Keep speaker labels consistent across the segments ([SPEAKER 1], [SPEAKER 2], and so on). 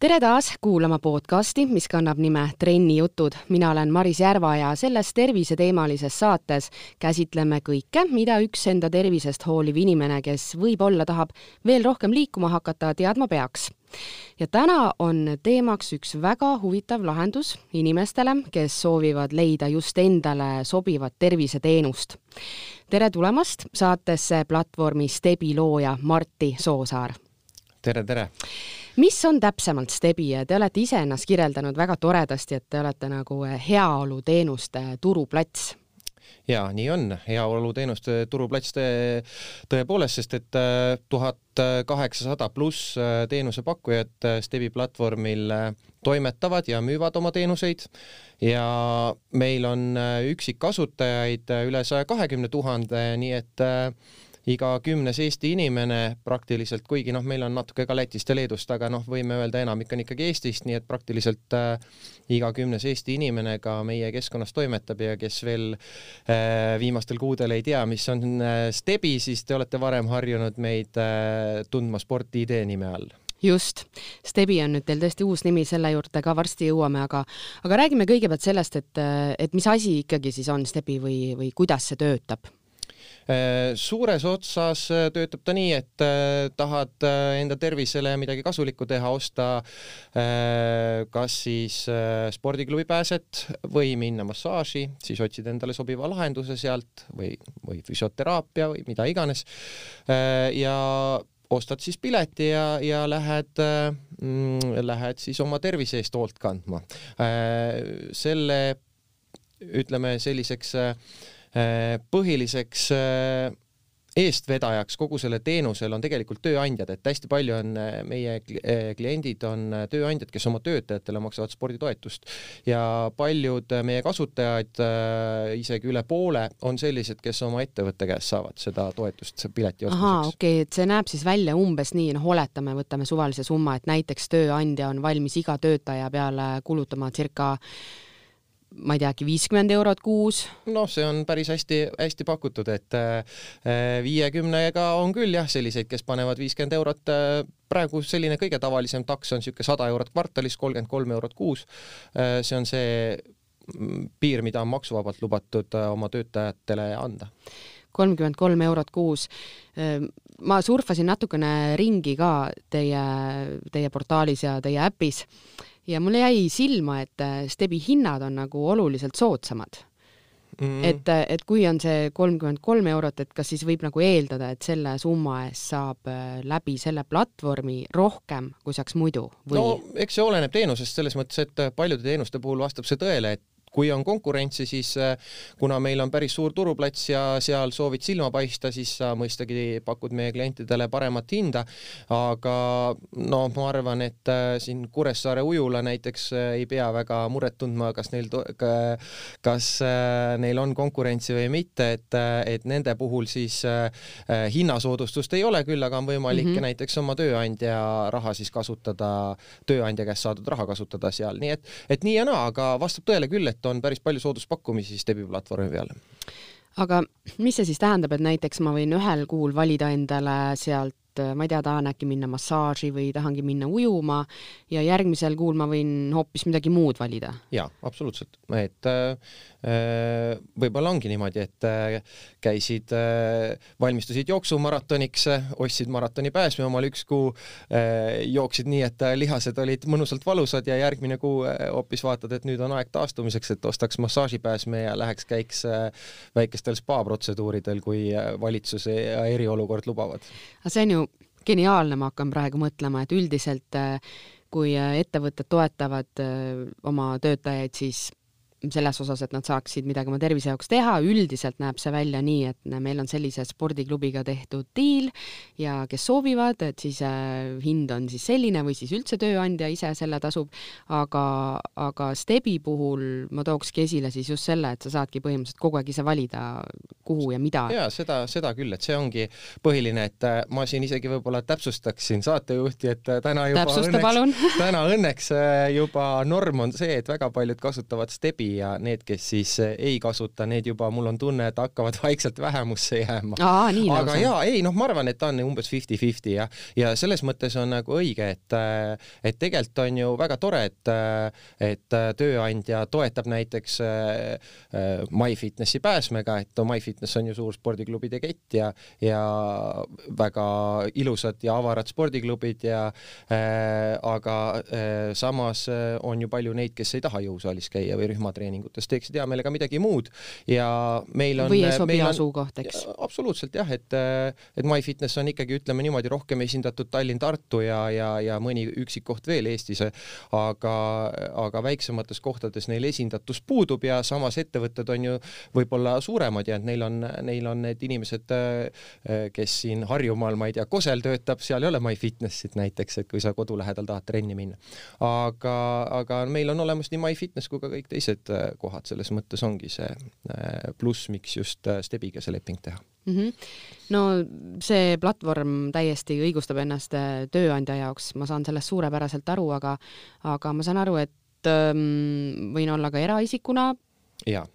[SPEAKER 1] tere taas kuulama podcasti, mis kannab nime Trennijutud. mina olen Maris Järva ja selles terviseteemalises saates käsitleme kõike, mida üks enda tervisest hooliv inimene, kes võib-olla tahab veel rohkem liikuma hakata, teadma peaks. ja täna on teemaks üks väga huvitav lahendus inimestele, kes soovivad leida just endale sobivat terviseteenust. tere tulemast saatesse platvormi Stebi looja Martti Soosaar.
[SPEAKER 2] tere, tere
[SPEAKER 1] mis on täpsemalt Stebi? Te olete ise ennast kirjeldanud väga toredasti, et te olete nagu heaoluteenuste turuplats.
[SPEAKER 2] Ja nii on, heaoluteenuste turuplats tõe, tõepoolest, sest et äh, tuhat kaheksasada pluss äh, teenusepakkujat Stebi platvormil toimetavad ja müüvad oma teenuseid. Ja meil on üksikkasutajaid üle saja kahekümne tuhande, nii et iga kümnes Eesti inimene praktiliselt, kuigi noh, meil on natuke ka Lätist ja Leedust, aga noh, võime öelda, enamik on ikkagi Eestist, nii et praktiliselt äh, iga kümnes Eesti inimene ka meie keskkonnas toimetab ja kes veel äh, viimastel kuudel ei tea, mis on äh, Stebi, siis te olete varem harjunud meid äh, tundma Sport-ID nime all.
[SPEAKER 1] Just, Stebi on nüüd teil tõesti uus nimi, selle juurde ka varsti jõuame, aga aga räägime kõigepealt sellest, et, et mis asi ikkagi siis on Stebi või, või kuidas see töötab
[SPEAKER 2] suures otsas äh, töötab ta nii, et äh, tahad enda tervisele midagi kasulikku teha, osta kas siis spordiklubi pääset või minna massaaži, siis otsid endale sobiva lahenduse sealt või, või füsioteraapia või mida iganes. ja ostad siis pileti ja, ja lähed mm,, lähed siis oma tervise eest hoolt kandma. selle ütleme selliseks äh, Äh, põhiliseks äh, eestvedajaks kogu selle teenusel on tegelikult tööandjad, et hästi palju on äh, meie kliendid on tööandjad, kes oma töötajatele maksavad sporditoetust ja paljud meie kasutajad, isegi üle poole, on sellised, kes oma ettevõtte käest saavad seda toetust pileti ostmiseks.
[SPEAKER 1] ahaa, okei okay,, et see näeb siis välja umbes nii, noh, oletame, võtame suvalise summa, et näiteks tööandja on valmis iga töötaja peale kulutama circa ma ei tea, äkki viiskümmend eurot kuus?
[SPEAKER 2] noh, see on päris hästi-hästi pakutud, et äh, viiekümnega on küll jah, selliseid, kes panevad viiskümmend eurot. Äh, praegu selline kõige tavalisem taks on niisugune sada eurot kvartalis, kolmkümmend kolm eurot kuus. Äh, see on see mm, piir, mida on maksuvabalt lubatud oma töötajatele anda
[SPEAKER 1] kolmkümmend kolm eurot kuus. ma surfasin natukene ringi ka teie, teie portaalis ja teie äpis ja mulle jäi silma, et äh, Stebi hinnad on nagu oluliselt soodsamad mm.. et, äh, et kui on see kolmkümmend kolm eurot, et kas siis võib nagu eeldada, et selle summa eest saab äh, läbi selle platvormi rohkem, kui saaks muidu või?
[SPEAKER 2] no eks see oleneb teenusest selles mõttes, et paljude teenuste puhul vastab see tõele, et kui on konkurentsi, siis äh, kuna meil on päris suur turuplats ja seal soovid silma paista, siis sa mõistagi pakud meie klientidele paremat hinda, aga no ma arvan, et äh, siin Kuressaare ujula näiteks äh, ei pea väga muret tundma, kas neil, kas neil on konkurentsi või mitte, et, et nende puhul siis hinnasoodustust ei ole, küll aga on võimalik mm -hmm. näiteks oma tööandja raha siis kasutada, tööandja käest saadud raha kasutada seal, nii et, et nii ja naa, aga vastab tõele küll, et on päris palju sooduspakkumisi Stebi platvormi peal.
[SPEAKER 1] Aga mis see siis tähendab, et näiteks ma võin ühel kuul valida endale sealt ma ei tea, tahan äkki minna massaaži või tahangi minna ujuma ja järgmisel kuul ma võin hoopis midagi muud valida?
[SPEAKER 2] jaa, absoluutselt, et äh, Äh, võib-olla ongi niimoodi, et äh, käisid, äh, valmistusid jooksumaratoniks, ostsid maratoni pääsme omal üks kuu, jooksid nii, et lihased olid mõnusalt valusad ja järgmine kuu hoopis vaatad, et nüüd on aeg taastumiseks, et ostaks massaažipääsme ja läheks käiks väikestel spa protseduuridel, kui valitsus ja eriolukord lubavad.
[SPEAKER 1] aga see on ju geniaalne, ma hakkan praegu mõtlema, et üldiselt kui ettevõtted toetavad oma töötajaid, siis selles osas, et nad saaksid midagi oma tervise jaoks teha, üldiselt näeb see välja nii, et meil on sellise spordiklubiga tehtud diil ja kes soovivad, et siis äh, hind on siis selline või siis üldse tööandja ise selle tasub, aga, aga Stebi puhul ma tookski esile siis just selle, et sa saadki põhimõtteliselt kogu aeg ise valida, kuhu ja mida.
[SPEAKER 2] jaa, seda, seda küll, et see ongi põhiline, et äh, ma siin isegi võib-olla täpsustaksin saatejuhti, et äh, täna juba
[SPEAKER 1] Täpsusta,
[SPEAKER 2] õnneks, täna õnneks juba norm on see, et väga paljud kasutavad Stebi läbi ja need, kes siis eh, ei kasuta, need juba, mul on tunne, et hakkavad vaikselt vähemusse jääma. aga jaa, ei noh, ma arvan, et ta on umbes fifty-fifty ja, ja selles mõttes on nagu õige, et eh, et tegelikult on ju väga tore, et eh, et tööandja toetab näiteks MyFitnessi pääsmega, et MyFitness on ju suur spordiklubide kett ja ja väga ilusad ja avarad spordiklubid ja äh, aga äh, samas on ju palju neid, kes ei taha jõusaalis käia või rühmad treeningutes, teeksid hea meelega midagi muud ja meil on
[SPEAKER 1] või ei sobi asukoht, eks?
[SPEAKER 2] absoluutselt jah, et et MyFitness on ikkagi, ütleme niimoodi, rohkem esindatud Tallinn-Tartu ja, ja, ja mõni üksik koht veel Eestis, aga, aga väiksemates kohtades neil esindatus puudub ja samas ettevõtted on ju võib-olla suuremad ja et neil on, neil on need inimesed, kes siin Harjumaal, ma ei tea, Kosel töötab, seal ei ole MyFitnessit näiteks, et kui sa kodu lähedal tahad trenni minna. aga, aga meil on olemas nii MyFitness kui ka kõik teised kohad, selles mõttes ongi see äh, pluss, miks just äh, Stebiga see leping teha
[SPEAKER 1] mm. -hmm. no see platvorm täiesti õigustab ennast tööandja jaoks, ma saan sellest suurepäraselt aru, aga aga ma saan aru, et ähm, võin olla ka eraisikuna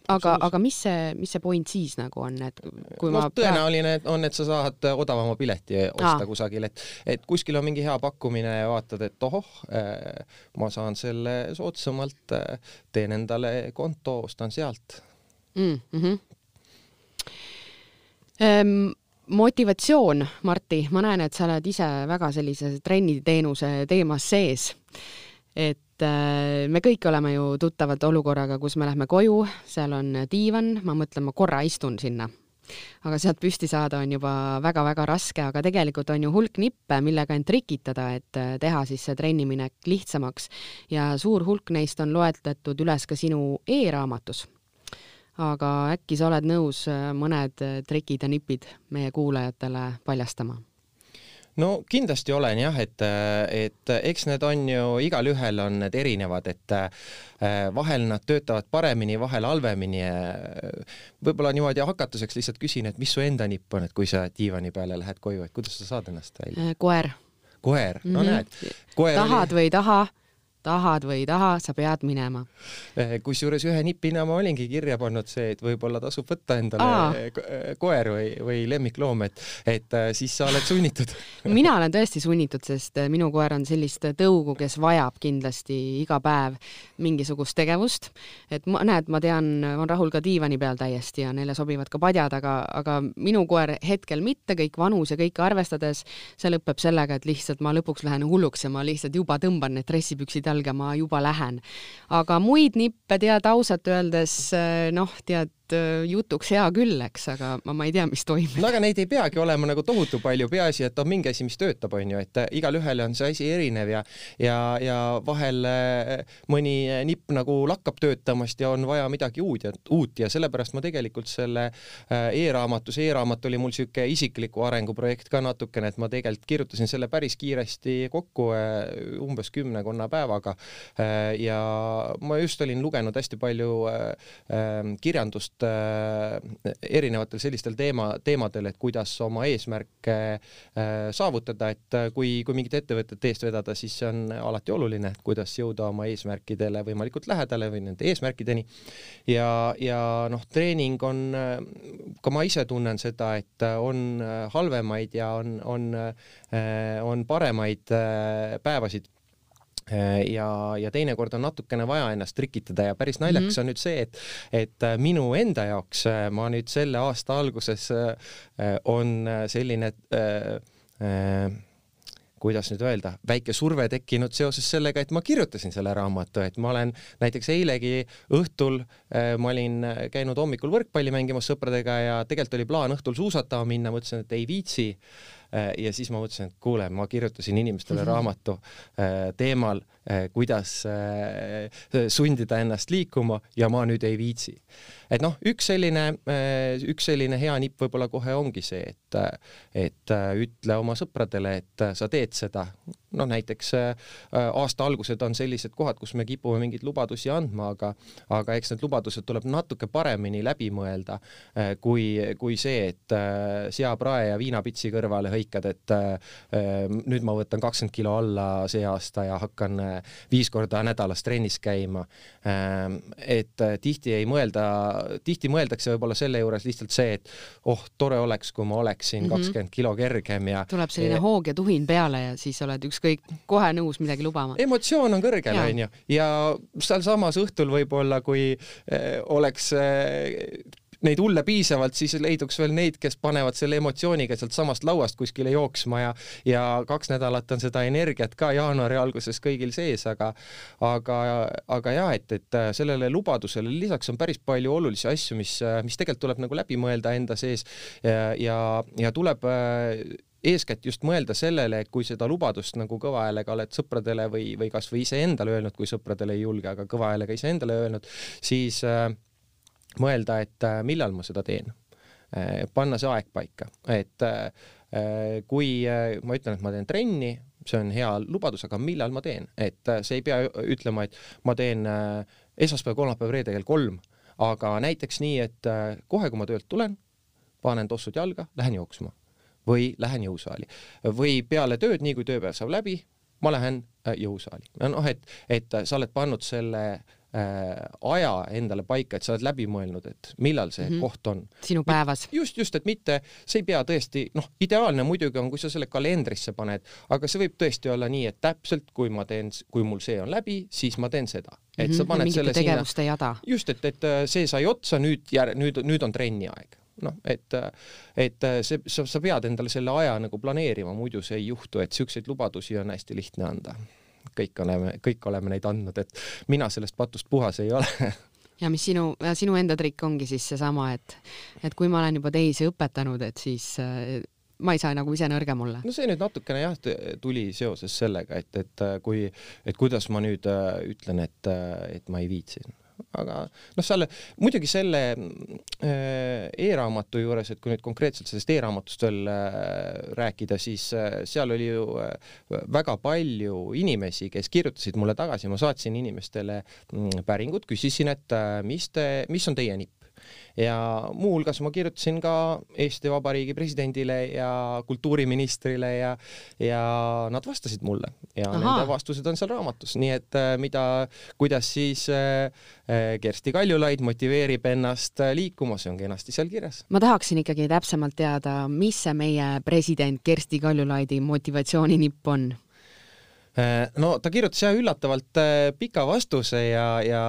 [SPEAKER 1] aga, aga mis see, mis see point siis nagu on, et kui
[SPEAKER 2] no, ma tõenäoline on, et sa saad odavama pileti osta Aa. kusagil, et, et kuskil on mingi hea pakkumine ja vaatad, et ohoh äh,, ma saan selle soodsamalt äh,, teen endale konto, ostan sealt
[SPEAKER 1] mm. -hmm. Ehm, motivatsioon, Marti, ma näen, et sa oled ise väga sellise trenniteenuse teemas sees. et Äh, me kõik oleme ju tuttavad olukorraga, kus me lähme koju, seal on diivan, ma mõtlen, ma korra istun sinna. aga sealt püsti saada on juba väga-väga raske, aga tegelikult on ju hulk nippe, millega end trikitada, et äh, teha siis see trenniminek lihtsamaks ja suur hulk neist on loetletud üles ka sinu e-raamatus aga äkki sa oled nõus äh, mõned trikid ja nipid meie kuulajatele paljastama?
[SPEAKER 2] No kindlasti olen jah, et, et eks need on ju, igalühel on need erinevad, et äh, vahel nad töötavad paremini, vahel halvemini. võib-olla niimoodi hakatuseks lihtsalt küsin, et mis su enda nipp on, et kui sa diivani peale lähed koju, et kuidas sa saad ennast välja?
[SPEAKER 1] Äh, koer.
[SPEAKER 2] koer, no mm -hmm. näed.
[SPEAKER 1] tahad oli... või ei taha tahad või ei taha, sa pead minema.
[SPEAKER 2] Eh, kusjuures ühe nipina ma olingi kirja pannud see, et võib-olla tasub võtta endale Aa. Eh, koer või, või lemmikloom, et, et eh, siis sa oled sunnitud
[SPEAKER 1] mina olen tõesti sunnitud, sest minu koer on sellist tõugu, kes vajab kindlasti iga päev mingisugust tegevust. et ma, näed, ma tean, on Rahul ka diivani peal täiesti ja neile sobivad ka padjad, aga, aga minu koer hetkel mitte, kõik vanus ja kõike arvestades, see lõpeb sellega, et lihtsalt ma lõpuks lähen hulluks ja ma lihtsalt juba tõmban need dressipüksid jalga, ma juba lähen. aga muid nippe tead ausalt öeldes noh, tead jutuks hea küll, eks, aga ma, ma ei tea, mis toimub.
[SPEAKER 2] no aga neid ei peagi olema nagu tohutu palju, peaasi, et on mingi asi, mis töötab, on ju, et äh, igalühel on see asi erinev ja ja, ja vahel äh, mõni nipp nagu lakkab töötamast ja on vaja midagi uut ja uut ja sellepärast ma tegelikult selle e-raamatus e, e-raamat oli mul sihuke isikliku arenguprojekt ka natukene, et ma tegelikult kirjutasin selle päris kiiresti kokku umbes kümnekonna päevaga. ja ma just olin lugenud hästi palju kirjandust äh, erinevatel sellistel teema, teemadel, et kuidas oma eesmärke äh, saavutada, et äh, kui, kui mingit ettevõtet eest vedada, siis see on alati oluline, et kuidas jõuda oma eesmärkidele võimalikult lähedale või nende eesmärkideni. ja, ja noh, treening on, ka ma ise tunnen seda, et on halvemaid ja on, on, on paremaid päevasid ja, ja teinekord on natukene vaja ennast trikitada ja päris naljakas mm -hmm. on nüüd see, et, et äh, minu enda jaoks äh, ma nüüd selle aasta alguses on selline äh, äh, kuidas nüüd öelda, väike surve tekkinud seoses sellega, et ma kirjutasin selle raamatu, et ma olen näiteks eilegi õhtul äh, ma olin käinud hommikul võrkpalli mängimas sõpradega ja tegelikult oli plaan õhtul suusatama minna, mõtlesin, et ei viitsi ja siis ma mõtlesin, et kuule, ma kirjutasin inimestele raamatu teemal, kuidas sundida ennast liikuma ja ma nüüd ei viitsi. et noh, üks selline, üks selline hea nipp võib-olla kohe ongi see, et, et ütle oma sõpradele, et sa teed seda. noh, näiteks aasta algused on sellised kohad, kus me kipume mingeid lubadusi andma, aga, aga eks need lubadused tuleb natuke paremini läbi mõelda kui, kui see, et seaprae ja viinapitsi kõrvale hõikad, et nüüd ma võtan kakskümmend kilo alla see aasta ja hakkan viis korda nädalas trennis käima. et tihti ei mõelda, tihti mõeldakse võib-olla selle juures lihtsalt see, et oh, tore oleks, kui ma oleksin mhm. kakskümmend mm -hmm. kilo kergem ja
[SPEAKER 1] tuleb selline ja, hoog ja tuhin peale ja siis oled ükskõik, kohe nõus midagi lubama.
[SPEAKER 2] emotsioon on kõrgel, onju, ja sealsamas õhtul võib-olla, kui eh, oleks eh, neid hulle piisavalt, siis leiduks veel neid, kes panevad selle emotsiooniga sealtsamast lauast kuskile jooksma ja ja kaks nädalat on seda energiat ka jaanuari alguses kõigil sees, aga aga, aga jah, et, et sellele lubadusele lisaks on päris palju olulisi asju, mis, mis tegelikult tuleb nagu läbi mõelda enda sees ja, ja, ja tuleb eeskätt just mõelda sellele, et kui seda lubadust nagu kõva häälega oled sõpradele või, või kasvõi iseendale öelnud, kui sõpradele ei julge, aga kõva häälega iseendale öelnud, siis äh, mõelda, et äh, millal ma seda teen. Äh, panna see aeg paika, et äh, kui ma ütlen, et ma teen trenni, see on hea lubadus, aga millal ma teen, et see ei pea ütlema, et ma teen esmaspäev, kolmapäev, reede kell kolm, aga näiteks nii, et kohe, kui ma töölt tulen, panen tossud jalga, lähen jooksma või lähen jõusaali või peale tööd, nii kui tööpäev saab läbi, ma lähen jõusaali. noh, et, et sa oled pannud selle äh, aja endale paika, et sa oled läbi mõelnud, et millal see mm -hmm. koht on.
[SPEAKER 1] sinu päevas.
[SPEAKER 2] just, just, et mitte, see ei pea tõesti, noh, ideaalne muidugi on, kui sa selle kalendrisse paned, aga see võib tõesti olla nii, et täpselt kui ma teen, kui mul see on läbi, siis ma teen seda. et mm -hmm. sa paned
[SPEAKER 1] Mingite
[SPEAKER 2] selle
[SPEAKER 1] tegevuste sinna. jada.
[SPEAKER 2] just, et, et äh, see sai otsa, nüüd jär-, nüüd, nüüd on trenni aeg noh, et, et see, sa, sa pead endale selle aja nagu planeerima, muidu see ei juhtu, et siukseid lubadusi on hästi lihtne anda kõik oleme, kõik oleme neid andnud, et mina sellest patust puhas ei ole
[SPEAKER 1] ja mis sinu, sinu enda trikk ongi siis seesama, et, et kui ma olen juba teisi õpetanud, et siis äh, ma ei saa nagu ise nõrgem olla.
[SPEAKER 2] no see nüüd natukene jah, tuli seoses sellega, et, et kui, et kuidas ma nüüd äh, ütlen, et, et ma ei viitsi aga noh, selle, muidugi selle äh, e-raamatu juures, et kui nüüd konkreetselt sellest e-raamatust veel äh, rääkida, siis äh, seal oli ju väga palju inimesi, kes kirjutasid mulle tagasi, ma saatsin inimestele mm, päringud, küsisin, et mis te, mis on teie nipp ja muuhulgas ma kirjutasin ka Eesti Vabariigi presidendile ja kultuuriministrile ja, ja nad vastasid mulle ja Aha. nende vastused on seal raamatus, nii et äh, mida, kuidas siis äh, äh, Kersti Kaljulaid motiveerib ennast liikuma, see on kenasti seal kirjas.
[SPEAKER 1] ma tahaksin ikkagi täpsemalt teada, mis see meie president Kersti Kaljulaidi motivatsiooninipp on
[SPEAKER 2] no ta kirjutas jah üllatavalt äh, pika vastuse ja, ja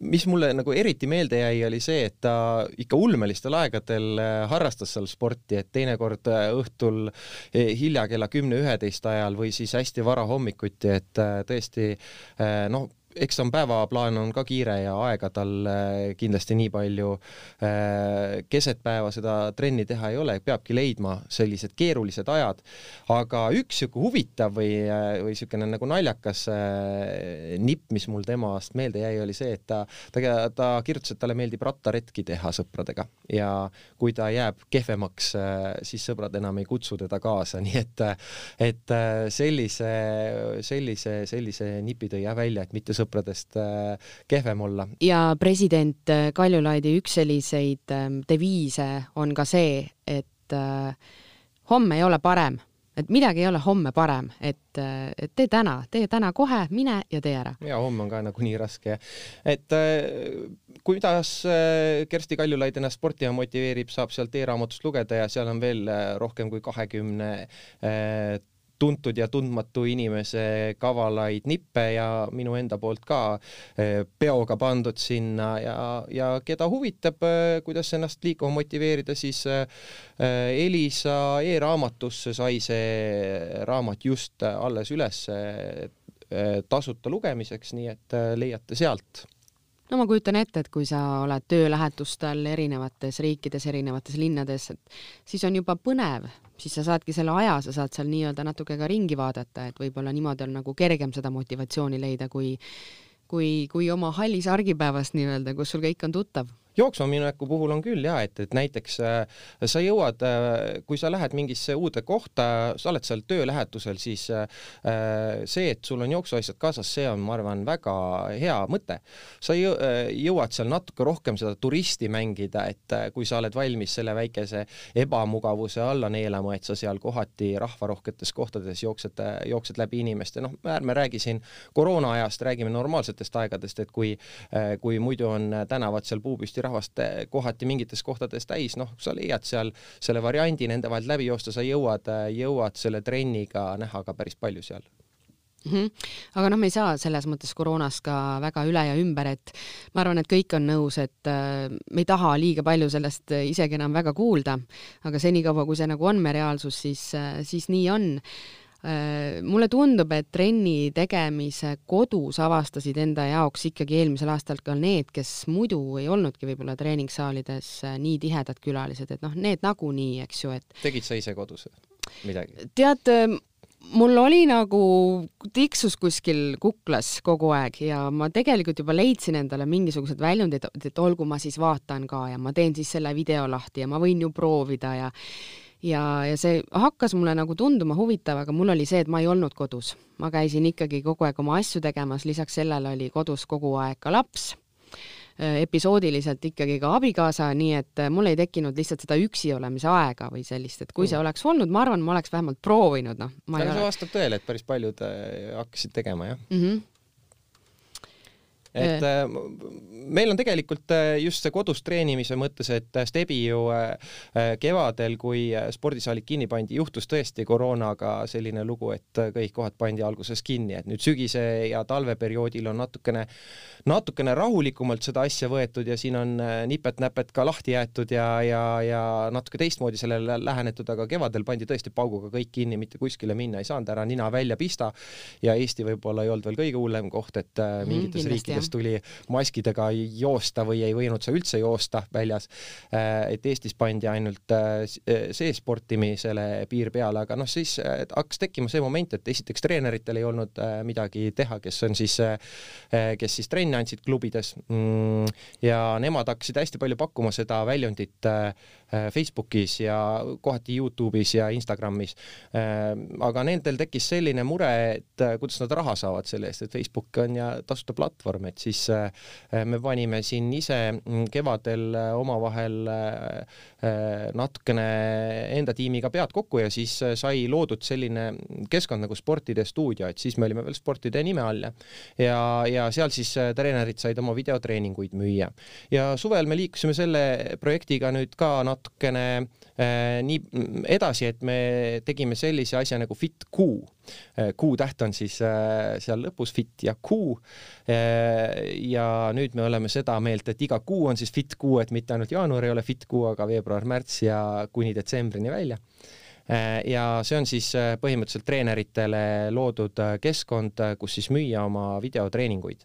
[SPEAKER 2] mis mulle nagu eriti meelde jäi, oli see, et ta ikka ulmelistel aegadel äh, harrastas seal sporti, et teinekord õhtul hilja kella kümne-üheteist ajal või siis hästi vara hommikuti, et tõesti noh, eks on päevaplaan on ka kiire ja aega tal äh, kindlasti nii palju äh, keset päeva seda trenni teha ei ole, peabki leidma sellised keerulised ajad. aga üks sihuke huvitav või, äh, või siukene nagu naljakas nipp, mis mul temast meelde jäi, oli see, et ta, ta, ta kirjutas, et talle meeldib rattaretki teha sõpradega ja kui ta jääb kehvemaks, siis sõbrad enam ei kutsu teda kaasa, nii et, et sellise, sellise, sellise nipi tõi jah välja, et mitte sõpradega sõpradest äh, kehvem olla.
[SPEAKER 1] ja president äh, Kaljulaidi üks selliseid ähm, deviise on ka see, et äh, homme ei ole parem, et midagi ei ole homme parem, et, et tee täna, tee täna kohe, mine ja tee ära.
[SPEAKER 2] ja homme on ka nagunii raske. et kuidas Kersti Kaljulaid ennast sportima motiveerib, saab sealt e-raamatust lugeda ja seal on veel rohkem kui kahekümne tuntud ja tundmatu inimese kavalaid nippe ja minu enda poolt ka eh, peoga pandud sinna ja, ja keda huvitab, eh, kuidas ennast liikuma motiveerida, siis eh, Elisa e-raamatusse sai see raamat just alles üles tasuta lugemiseks, nii et leiate sealt
[SPEAKER 1] no ma kujutan ette, et kui sa oled töölähetustel erinevates riikides, erinevates linnades, et siis on juba põnev, siis sa saadki selle aja, sa saad seal nii-öelda natuke ka ringi vaadata, et võib-olla niimoodi on nagu kergem seda motivatsiooni leida, kui kui, kui oma hallis argipäevas nii-öelda, kus sul kõik on tuttav
[SPEAKER 2] jooksma mineku puhul on küll ja et, et näiteks äh, sa jõuad äh,, kui sa lähed mingisse uude kohta, sa oled seal töölähetusel, siis äh, see, et sul on jooksuasjad kaasas, see on, ma arvan, väga hea mõte. sa jõu, äh, jõuad seal natuke rohkem seda turisti mängida, et äh, kui sa oled valmis selle väikese ebamugavuse alla neelama, et sa seal kohati rahvarohketes kohtades jooksed, jooksed läbi inimeste, noh, ärme räägi siin koroona ajast, räägime normaalsetest aegadest, et kui, äh, kui muidu on tänavad seal puupüsti rahvast kohati mingites kohtades täis, noh, sa leiad seal selle variandi nende vahelt läbi joosta, sa jõuad, jõuad selle trenniga näha ka päris palju seal
[SPEAKER 1] mm. -hmm. aga noh, me ei saa selles mõttes koroonast ka väga üle ja ümber, et ma arvan, et kõik on nõus, et äh, me ei taha liiga palju sellest isegi enam väga kuulda, aga senikaua, kui see nagu on meie reaalsus, siis äh,, siis nii on Äh, mulle tundub, et trenni tegemise kodus avastasid enda jaoks ikkagi eelmisel aastal ka need, kes muidu ei olnudki võib-olla treeningsaalides äh, nii tihedad külalised, et noh, need nagunii, eks ju, et
[SPEAKER 2] tegid sa ise kodus midagi?
[SPEAKER 1] tead, äh, mul oli nagu, tiksus kuskil kuklas kogu aeg ja ma tegelikult juba leidsin endale mingisugused väljundid, et olgu, ma siis vaatan ka ja ma teen siis selle video lahti ja ma võin ju proovida ja ja, ja see hakkas mulle nagu tunduma huvitav, aga mul oli see, et ma ei olnud kodus. ma käisin ikkagi kogu aeg oma asju tegemas, lisaks sellele oli kodus kogu aeg ka laps, äh, episoodiliselt ikkagi ka abikaasa, nii et äh, mul ei tekkinud lihtsalt seda üksi olemise aega või sellist, et kui see mm. oleks olnud, ma arvan, ma oleks vähemalt proovinud, noh.
[SPEAKER 2] aga see vastab tõele, et päris paljud äh, hakkasid tegema, jah
[SPEAKER 1] mm? -hmm
[SPEAKER 2] et äh, meil on tegelikult äh, just see kodus treenimise mõttes, et äh, Stebi ju kevadel, kui spordisaalid kinni pandi, juhtus tõesti koroonaga selline lugu, et kõik kohad pandi alguses kinni, et nüüd sügise ja talveperioodil on natukene, natukene rahulikumalt seda asja võetud ja siin on nipet-näpet ka lahti jäetud ja, ja, ja natuke teistmoodi sellele lähenetud, aga kevadel pandi tõesti pauguga kõik kinni, mitte kuskile minna ei saanud, ära nina välja pista. Ja Eesti võib-olla ei olnud veel kõige hullem koht, et mhm, mingites mm, riikides kuidas tuli maskidega joosta või ei võinud sa üldse joosta väljas. Äh, et Eestis pandi ainult äh, see sportimisele piir peale, aga noh, siis äh, hakkas tekkima see moment, et esiteks treeneritel ei olnud midagi teha, kes on siis, kes siis trenni andsid klubides mm, ja nemad hakkasid hästi palju pakkuma seda väljundit Facebookis ja kohati Youtube'is ja Instagramis. aga nendel tekkis selline mure, et kuidas nad raha saavad selle eest, et Facebook on ja tasuta platvorm, et et siis äh, me panime siin ise mm, kevadel äh, omavahel äh, natukene enda tiimiga pead kokku ja siis sai loodud selline keskkond nagu Sportide stuudio, et siis me olime veel Sportide nime all ja, ja seal siis treenerid said oma videotreeninguid müüa. ja suvel me liikusime selle projektiga nüüd ka natukene nii edasi, et me tegime sellise asja nagu FitQ Q-täht on siis äh, seal lõpus fit ja Q. Äh, ja nüüd me oleme seda meelt, et iga kuu on siis fit kuu, et mitte ainult jaanuar ei ole fit kuu, aga veebruar, märts ja kuni detsembrini välja ja see on siis äh, põhimõtteliselt treeneritele loodud äh, keskkond, kus siis müüa oma videotreeninguid.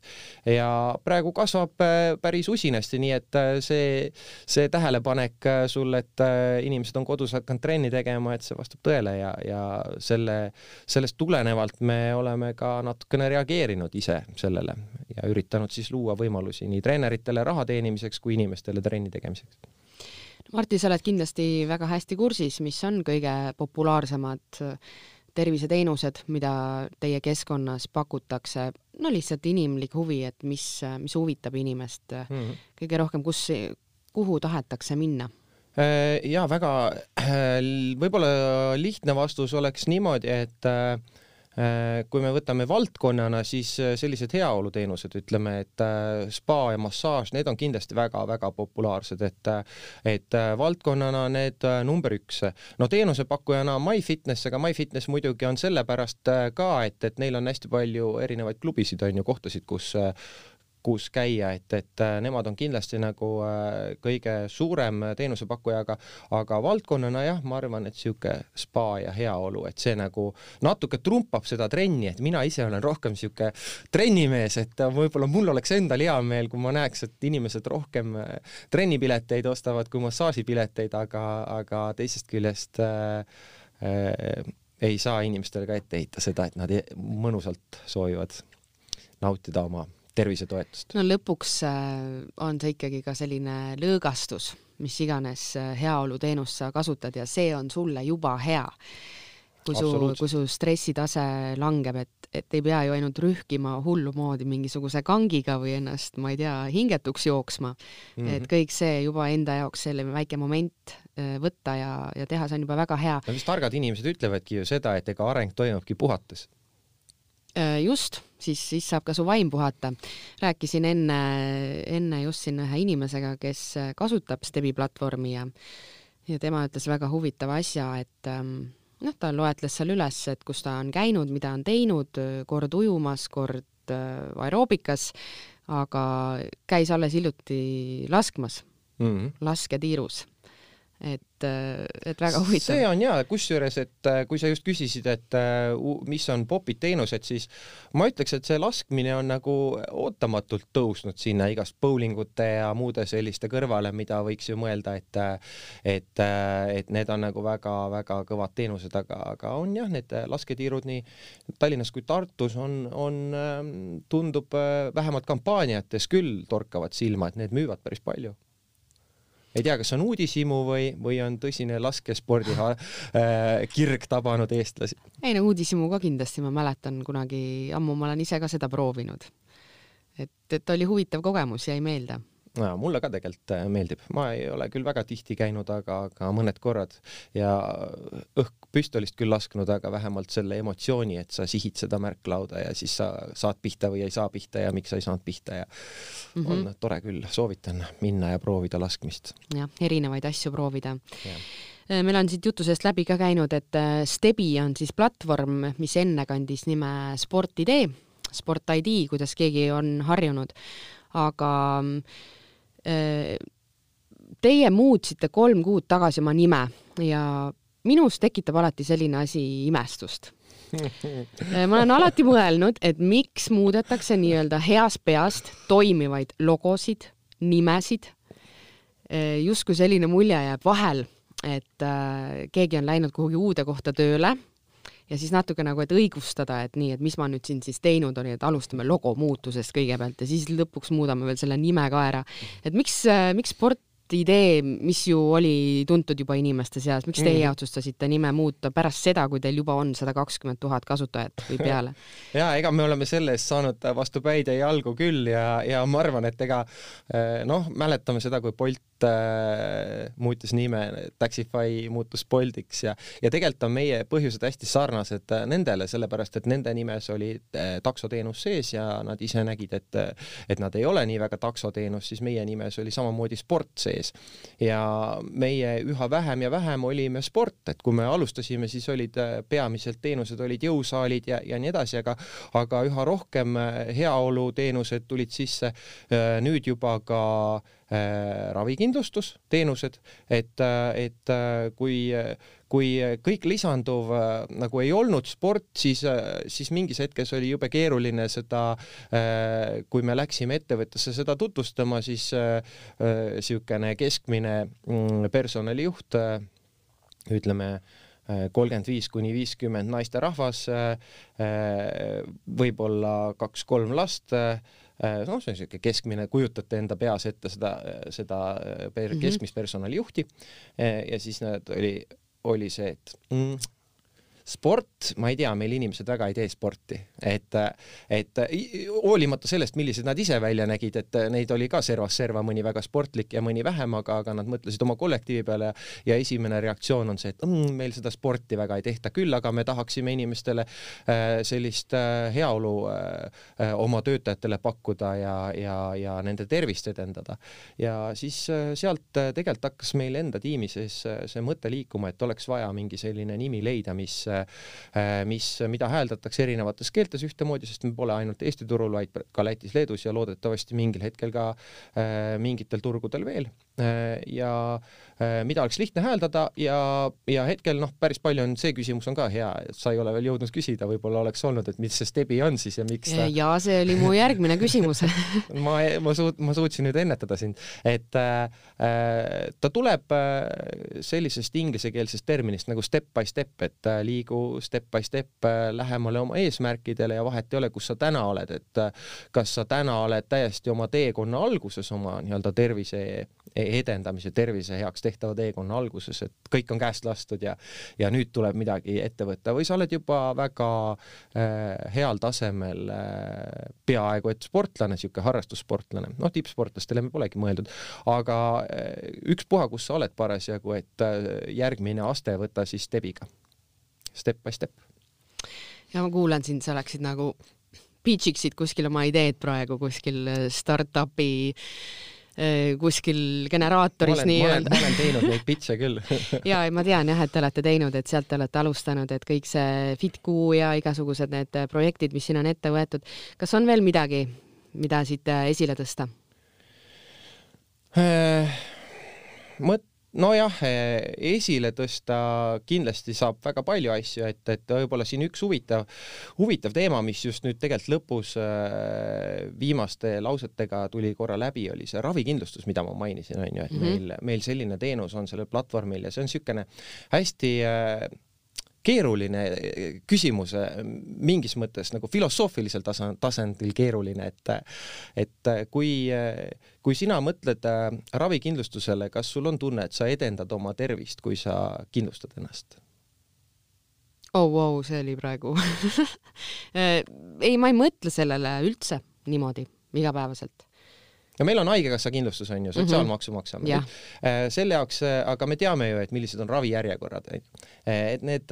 [SPEAKER 2] ja praegu kasvab päris usinasti, nii et see, see tähelepanek sul, et inimesed on kodus hakanud trenni tegema, et see vastab tõele ja, ja selle, sellest tulenevalt me oleme ka natukene reageerinud ise sellele ja üritanud siis luua võimalusi nii treeneritele raha teenimiseks kui inimestele trenni tegemiseks
[SPEAKER 1] Martti, sa oled kindlasti väga hästi kursis, mis on kõige populaarsemad äh, terviseteenused, mida teie keskkonnas pakutakse, no lihtsalt inimlik huvi, et mis, äh, mis huvitab inimest mm -hmm. kõige rohkem, kus, kuhu tahetakse minna?
[SPEAKER 2] ja väga, võib-olla lihtne vastus oleks niimoodi, et kui me võtame valdkonnana, siis äh, sellised heaoluteenused, ütleme, et äh, spa ja massaaž, need on kindlasti väga-väga populaarsed, et et valdkonnana need number üks. no teenusepakkujana MyFitness, aga MyFitness muidugi on sellepärast ka, et, et neil on hästi palju erinevaid klubisid, on ju, kohtasid, kus kus käia, et, et nemad on kindlasti nagu kõige suurem teenusepakkuja, aga, aga valdkonnana jah, ma arvan, et sihuke spa ja heaolu, et see nagu natuke trumpab seda trenni, et mina ise olen rohkem sihuke trennimees, et võib-olla mul oleks endal hea meel, kui ma näeks, et inimesed rohkem trennipileteid ostavad kui massaažipileteid, aga, aga teisest küljest äh, äh, ei saa inimestele ka ette heita seda, et nad e-, mõnusalt soovivad nautida oma tervisetoetust.
[SPEAKER 1] no lõpuks äh, on see ikkagi ka selline lõõgastus, mis iganes äh, heaoluteenust sa kasutad ja see on sulle juba hea. kui su, kui su stressitase langeb, et, et ei pea ju ainult rühkima hullumoodi mingisuguse kangiga või ennast, ma ei tea, hingetuks jooksma mm. -hmm. et kõik see juba enda jaoks selline väike moment äh, võtta ja, ja teha, see on juba väga hea.
[SPEAKER 2] no vist targad inimesed ütlevadki ju seda, et ega areng toimubki puhates
[SPEAKER 1] just, siis, siis saab ka su vaim puhata. rääkisin enne, enne just siin ühe inimesega, kes kasutab Stebi platvormi ja ja tema ütles väga huvitava asja, et ähm, noh, ta loetles seal üles, et kus ta on käinud, mida on teinud, kord ujumas, kord äh, aeroobikas, aga käis alles hiljuti laskmas mm -hmm. lasketiirus et, et väga huvitav.
[SPEAKER 2] see on jaa, kusjuures, et äh, kui sa just küsisid, et äh, mis on popid teenused, siis ma ütleks, et see laskmine on nagu ootamatult tõusnud sinna igast bowlingute ja muude selliste kõrvale, mida võiks ju mõelda, et et, et need on nagu väga-väga kõvad teenused, aga, aga on jah, need lasketiirud nii Tallinnas kui Tartus on, on, ähm, tundub äh, vähemalt kampaaniates küll torkavad silma, et need müüvad päris palju ei tea, kas on uudishimu või, või on tõsine laskespordi äh, kirg tabanud eestlasi?
[SPEAKER 1] ei no uudishimu ka kindlasti, ma mäletan kunagi ammu, ma olen ise ka seda proovinud. et, et oli huvitav kogemus, jäi meelde
[SPEAKER 2] ja mulle ka tegelikult äh, meeldib, ma ei ole küll väga tihti käinud, aga, aga mõned korrad. Ja õhk püstolist küll lasknud, aga vähemalt selle emotsiooni, et sa sihid seda märklauda ja siis sa saad pihta või ei saa pihta ja miks sa ei saanud pihta ja mm -hmm. on tore küll, soovitan minna ja proovida laskmist.
[SPEAKER 1] jah, erinevaid asju proovida. Äh, meil on siit jutu seest läbi ka käinud, et äh, Stebi on siis platvorm, mis enne kandis nime Sport-ID, Sport ID, kuidas keegi on harjunud, aga Äh, teie muutsite kolm kuud tagasi oma nime ja minus tekitab alati selline asi imestust. Äh, ma olen alati mõelnud, et miks muudetakse nii-öelda heast peast toimivaid logosid, nimesid. Äh, justkui selline mulje jääb vahel, et keegi on läinud kuhugi uude kohta tööle ja siis natuke nagu, et õigustada, et nii, et mis ma nüüd siin siis teinud olin, et alustame logo muutusest kõigepealt ja siis lõpuks muudame veel selle nime ka ära. et miks, miks sport idee, mis ju oli tuntud juba inimeste seas, miks teie mm. otsustasite nime muuta pärast seda, kui teil juba on sada kakskümmend tuhat kasutajat või peale?
[SPEAKER 2] ja ega me oleme selle eest saanud vastu päid ja jalgu küll ja, ja ma arvan, et ega eh, noh, mäletame seda, kui Bolt äh, muutis nime, Taxify muutus Boltiks ja, ja tegelikult on meie põhjused hästi sarnased nendele, sellepärast et nende nimes oli äh, taksoteenus sees ja nad ise nägid, et, et nad ei ole nii väga taksoteenus, siis meie nimes oli samamoodi sport sees ja meie üha vähem ja vähem olime sport, et kui me alustasime, siis olid äh, peamiselt teenused olid jõusaalid ja, ja nii edasi, aga, aga üha rohkem äh, heaoluteenused tulid sisse. Äh, nüüd juba ka ravikindlustusteenused, et, et kui kui kõik lisanduv äh, nagu ei olnud sport, siis, äh, siis mingis hetkes oli jube keeruline seda, äh, kui me läksime ettevõttesse seda tutvustama, siis niisugune keskmine mm, personalijuht, ütleme, kolmkümmend viis kuni viiskümmend naisterahvas, võib-olla kaks-kolm last noh, see on niisugune keskmine, kujutate enda peas ette seda, seda per, mhm. keskmist personalijuhti ja siis nad oli oli see, et mm, sport, ma ei tea, meil inimesed väga ei tee sporti, et, et hoolimata sellest, millised nad ise välja nägid, et neid oli ka servast serva, mõni väga sportlik ja mõni vähem, aga, aga nad mõtlesid oma kollektiivi peale ja esimene reaktsioon on see, et mm, meil seda sporti väga ei tehta, küll aga me tahaksime inimestele äh, sellist äh, heaolu äh, oma töötajatele pakkuda ja, ja, ja nende tervist edendada. ja siis sealt tegelikult hakkas meil enda tiimi sees see mõte liikuma, et oleks vaja mingi selline nimi leida, mis mis, mida hääldatakse erinevates keeltes ühtemoodi, sest me pole ainult Eesti turul, vaid ka Lätis, Leedus ja loodetavasti mingil hetkel ka mingitel turgudel veel ja mida oleks lihtne hääldada ja, ja hetkel noh, päris palju on, see küsimus on ka hea, et sa ei ole veel jõudnud küsida, võib-olla oleks olnud, et mis see Stebi on siis ja miks
[SPEAKER 1] ta ja see oli mu järgmine küsimus.
[SPEAKER 2] Ma, ma suut-, ma suutsin nüüd ennetada sind, et äh, ta tuleb äh, sellisest inglisekeelsest terminist nagu step by step, et äh, liigu step by step äh, lähemale oma eesmärkidele ja vahet ei ole, kus sa täna oled, et äh, kas sa täna oled täiesti oma teekonna alguses oma nii-öelda tervise edendamise, tervise heaks tehtava teekonna alguses, et kõik on käest lastud ja ja nüüd tuleb midagi ette võtta. või sa oled juba väga äh, heal tasemel äh, peaaegu et sportlane, niisugune harrastussportlane, noh, tippsportlastele me polegi mõeldud, aga äh, ükspuha, kus sa oled parasjagu, et äh, järgmine aste võta siis stebiga, step by step.
[SPEAKER 1] ja ma kuulan sind, sa oleksid nagu pitch'iksid kuskil oma ideed praegu kuskil startup'i Äh, kuskil generaatoris
[SPEAKER 2] nii-öelda. ma olen teinud neid pitch'e küll
[SPEAKER 1] ja ma tean jah, et te olete teinud, et sealt te olete alustanud, et kõik see FitQ ja igasugused need projektid, mis siin on ette võetud. kas on veel midagi, mida siit esile tõsta?
[SPEAKER 2] Äh, mõt-, nojah, eh, esile tõsta kindlasti saab väga palju asju, et, et võib-olla siin üks huvitav, huvitav teema, mis just nüüd tegelikult lõpus äh, viimaste lausetega tuli korra läbi, oli see ravikindlustus, mida ma mainisin, on ju, et mm -hmm. meil, meil selline teenus on sellel platvormil ja see on niisugune hästi äh, keeruline küsimus, mingis mõttes nagu filosoofilisel tasa, tasandil keeruline, et et kui, kui sina mõtled äh, ravikindlustusele, kas sul on tunne, et sa edendad oma tervist, kui sa kindlustad ennast?
[SPEAKER 1] oh wow, see oli praegu äh, ei, ma ei mõtle sellele üldse niimoodi igapäevaselt
[SPEAKER 2] ja meil on Haigekassa kindlustus on ju, sotsiaalmaksu maksame
[SPEAKER 1] yeah..
[SPEAKER 2] Äh, selle jaoks, äh, aga me teame ju, et millised on ravijärjekorrad, äh, et need,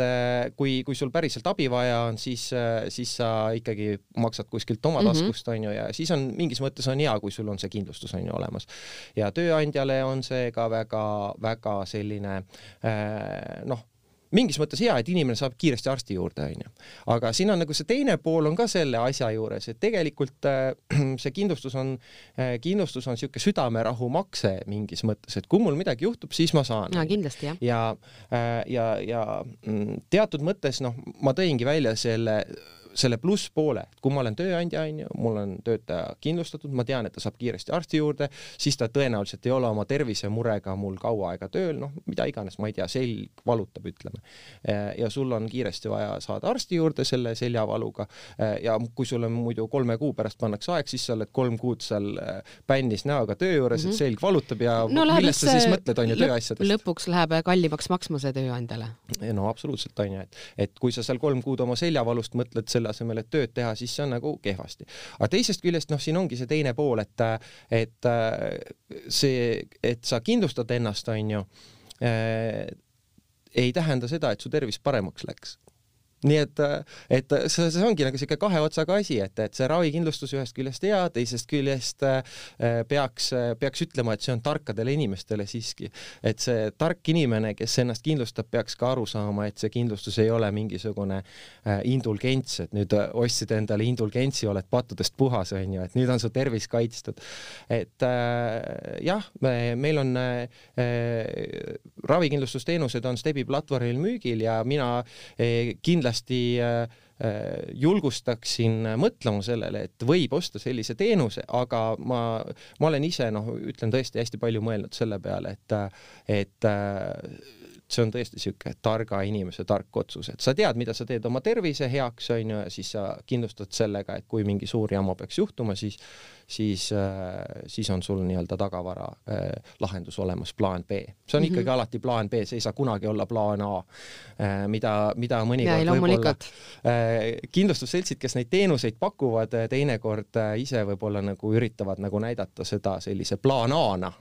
[SPEAKER 2] kui, kui sul päriselt abi vaja on, siis, siis sa ikkagi maksad kuskilt oma mhm. taskust mm, -hmm. on ju, ja siis on mingis mõttes on hea, kui sul on see kindlustus on ju olemas. ja tööandjale on see ka väga-väga selline noh mingis mõttes hea, et inimene saab kiiresti arsti juurde, onju. aga siin on nagu see teine pool on ka selle asja juures, et tegelikult äh, see kindlustus on äh,, kindlustus on niisugune südamerahu makse mingis mõttes, et kui mul midagi juhtub, siis ma saan.
[SPEAKER 1] no kindlasti, jah.
[SPEAKER 2] ja äh,, ja, ja mm, teatud mõttes noh, ma tõingi välja selle selle plusspoole, et kui ma olen tööandja, onju, mul on töötaja kindlustatud, ma tean, et ta saab kiiresti arsti juurde, siis ta tõenäoliselt ei ole oma tervisemurega mul kaua aega tööl, noh, mida iganes, ma ei tea, selg valutab, ütleme. ja sul on kiiresti vaja saada arsti juurde selle seljavaluga ja kui sul on muidu kolme kuu pärast pannakse aeg, siis sa oled kolm kuud seal bännis näoga töö juures mm, -hmm. et mhm. selg valutab ja no, millest sa siis mõtled, on ju, tööasjadest.
[SPEAKER 1] lõpuks läheb kallimaks maksma see tööandjale.
[SPEAKER 2] no absoluutselt, on ju, et, et kui sa seal kolm kuud oma seljavalust mõtled selle asemel, et tööd teha, siis see on nagu kehvasti. aga teisest küljest noh, siin ongi see teine pool, et, et see, et sa kindlustad ennast, on ju äh,, ei tähenda seda, et su tervis paremaks läks nii et, et see, see ongi nagu sihuke kahe otsaga asi, et, et see ravikindlustus ühest küljest hea, teisest küljest äh, peaks, peaks ütlema, et see on tarkadele inimestele siiski. et see tark inimene, kes ennast kindlustab, peaks ka aru saama, et see kindlustus ei ole mingisugune äh, indulgents, et nüüd ostsid endale indulgentsi, oled pattudest puhas, on ju, et nüüd on su tervis kaitstud. et äh, jah, meil on ravikindlustusteenused on Stebi platvormil müügil ja mina äh, kindlasti kindlasti äh, äh, julgustaksin mõtlema sellele, et võib osta sellise teenuse, aga ma, ma olen ise noh, ütlen tõesti hästi palju mõelnud selle peale, et, et äh, see on tõesti niisugune targa inimese tark otsus, et sa tead, mida sa teed oma tervise heaks, on ju, ja siis sa kindlustad sellega, et kui mingi suur jama peaks juhtuma, siis siis äh,, siis on sul nii-öelda tagavara äh, lahendus olemas, plaan B. see on mm -hmm. ikkagi alati plaan B, see ei saa kunagi olla plaan A äh,, mida, mida mõnikord võib-olla äh, kindlustusseltsid, kes neid teenuseid pakuvad, teinekord ise võib-olla nagu üritavad nagu näidata seda sellise plaan A-na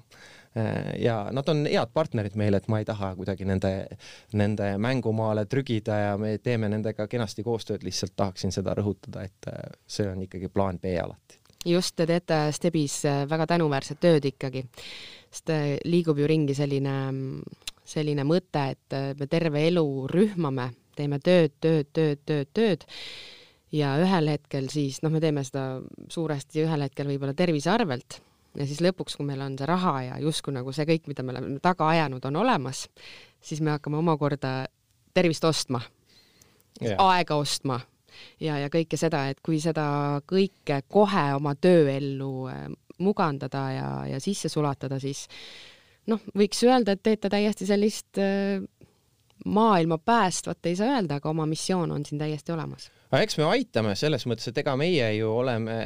[SPEAKER 2] ja nad on head partnerid meile, et ma ei taha kuidagi nende, nende mängumaale trügida ja me teeme nendega kenasti koostööd, lihtsalt tahaksin seda rõhutada, et äh, see on ikkagi plaan B alati.
[SPEAKER 1] just, te teete Stebis äh, väga tänuväärset tööd ikkagi, sest liigub ju ringi selline, selline mõte, et me terve elu rühmame teeme tööd, tööd, tööd, tööd, tööd ja ühel hetkel siis noh, me teeme seda suuresti ühel hetkel võib-olla tervise arvelt ja siis lõpuks, kui meil on see raha ja justkui nagu see kõik, mida me oleme taga ajanud, on olemas, siis me hakkame omakorda tervist ostma. Yeah., aega ostma. Ja, ja kõike seda, et kui seda kõike kohe oma tööellu äh, mugandada ja, ja sisse sulatada, siis noh, võiks öelda, et teete täiesti sellist äh, maailma päästvat, ei saa öelda, aga oma missioon on siin täiesti olemas
[SPEAKER 2] aga eks me aitame selles mõttes, et ega meie ju oleme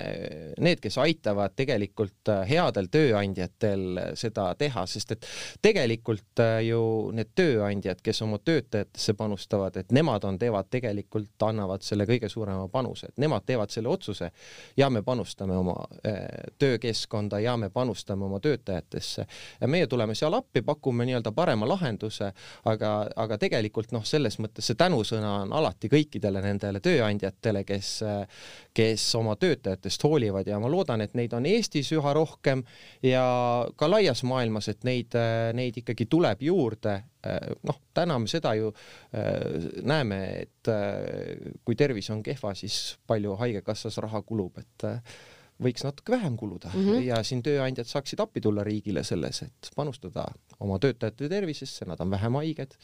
[SPEAKER 2] need, kes aitavad tegelikult äh, headel tööandjatel seda teha, sest et tegelikult äh, ju need tööandjad, kes oma töötajatesse panustavad, et nemad on, teevad tegelikult, annavad selle kõige suurema panuse, et nemad teevad selle otsuse ja me panustame oma äh, töökeskkonda ja me panustame oma töötajatesse. Ja meie tuleme seal appi, pakume nii-öelda parema lahenduse, aga, aga tegelikult noh, selles mõttes see tänusõna on alati kõikidele nendele tööandjatele, tööandjatele, kes, kes oma töötajatest hoolivad ja ma loodan, et neid on Eestis üha rohkem ja ka laias maailmas, et neid, neid ikkagi tuleb juurde. noh, täna me seda ju näeme, et kui tervis on kehva, siis palju Haigekassas raha kulub, et võiks natuke vähem kuluda mm -hmm. ja siin tööandjad saaksid appi tulla riigile selles, et panustada oma töötajate tervisesse, nad on vähem haiged,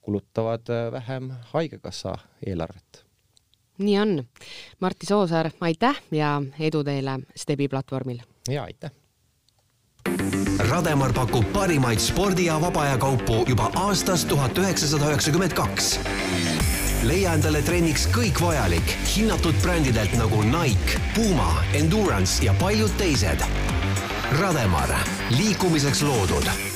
[SPEAKER 2] kulutavad vähem Haigekassa eelarvet
[SPEAKER 1] nii on. Martti Soosaar, aitäh ja edu teile Stebi platvormil!
[SPEAKER 2] ja aitäh!
[SPEAKER 3] Rademar pakub parimaid spordi- ja vaba aja kaupu juba aastast tuhat üheksasada üheksakümmend kaks. leia endale trenniks kõik vajalik hinnatud brändidelt nagu Nike, Puma, Endurance ja paljud teised. Rademar, liikumiseks loodud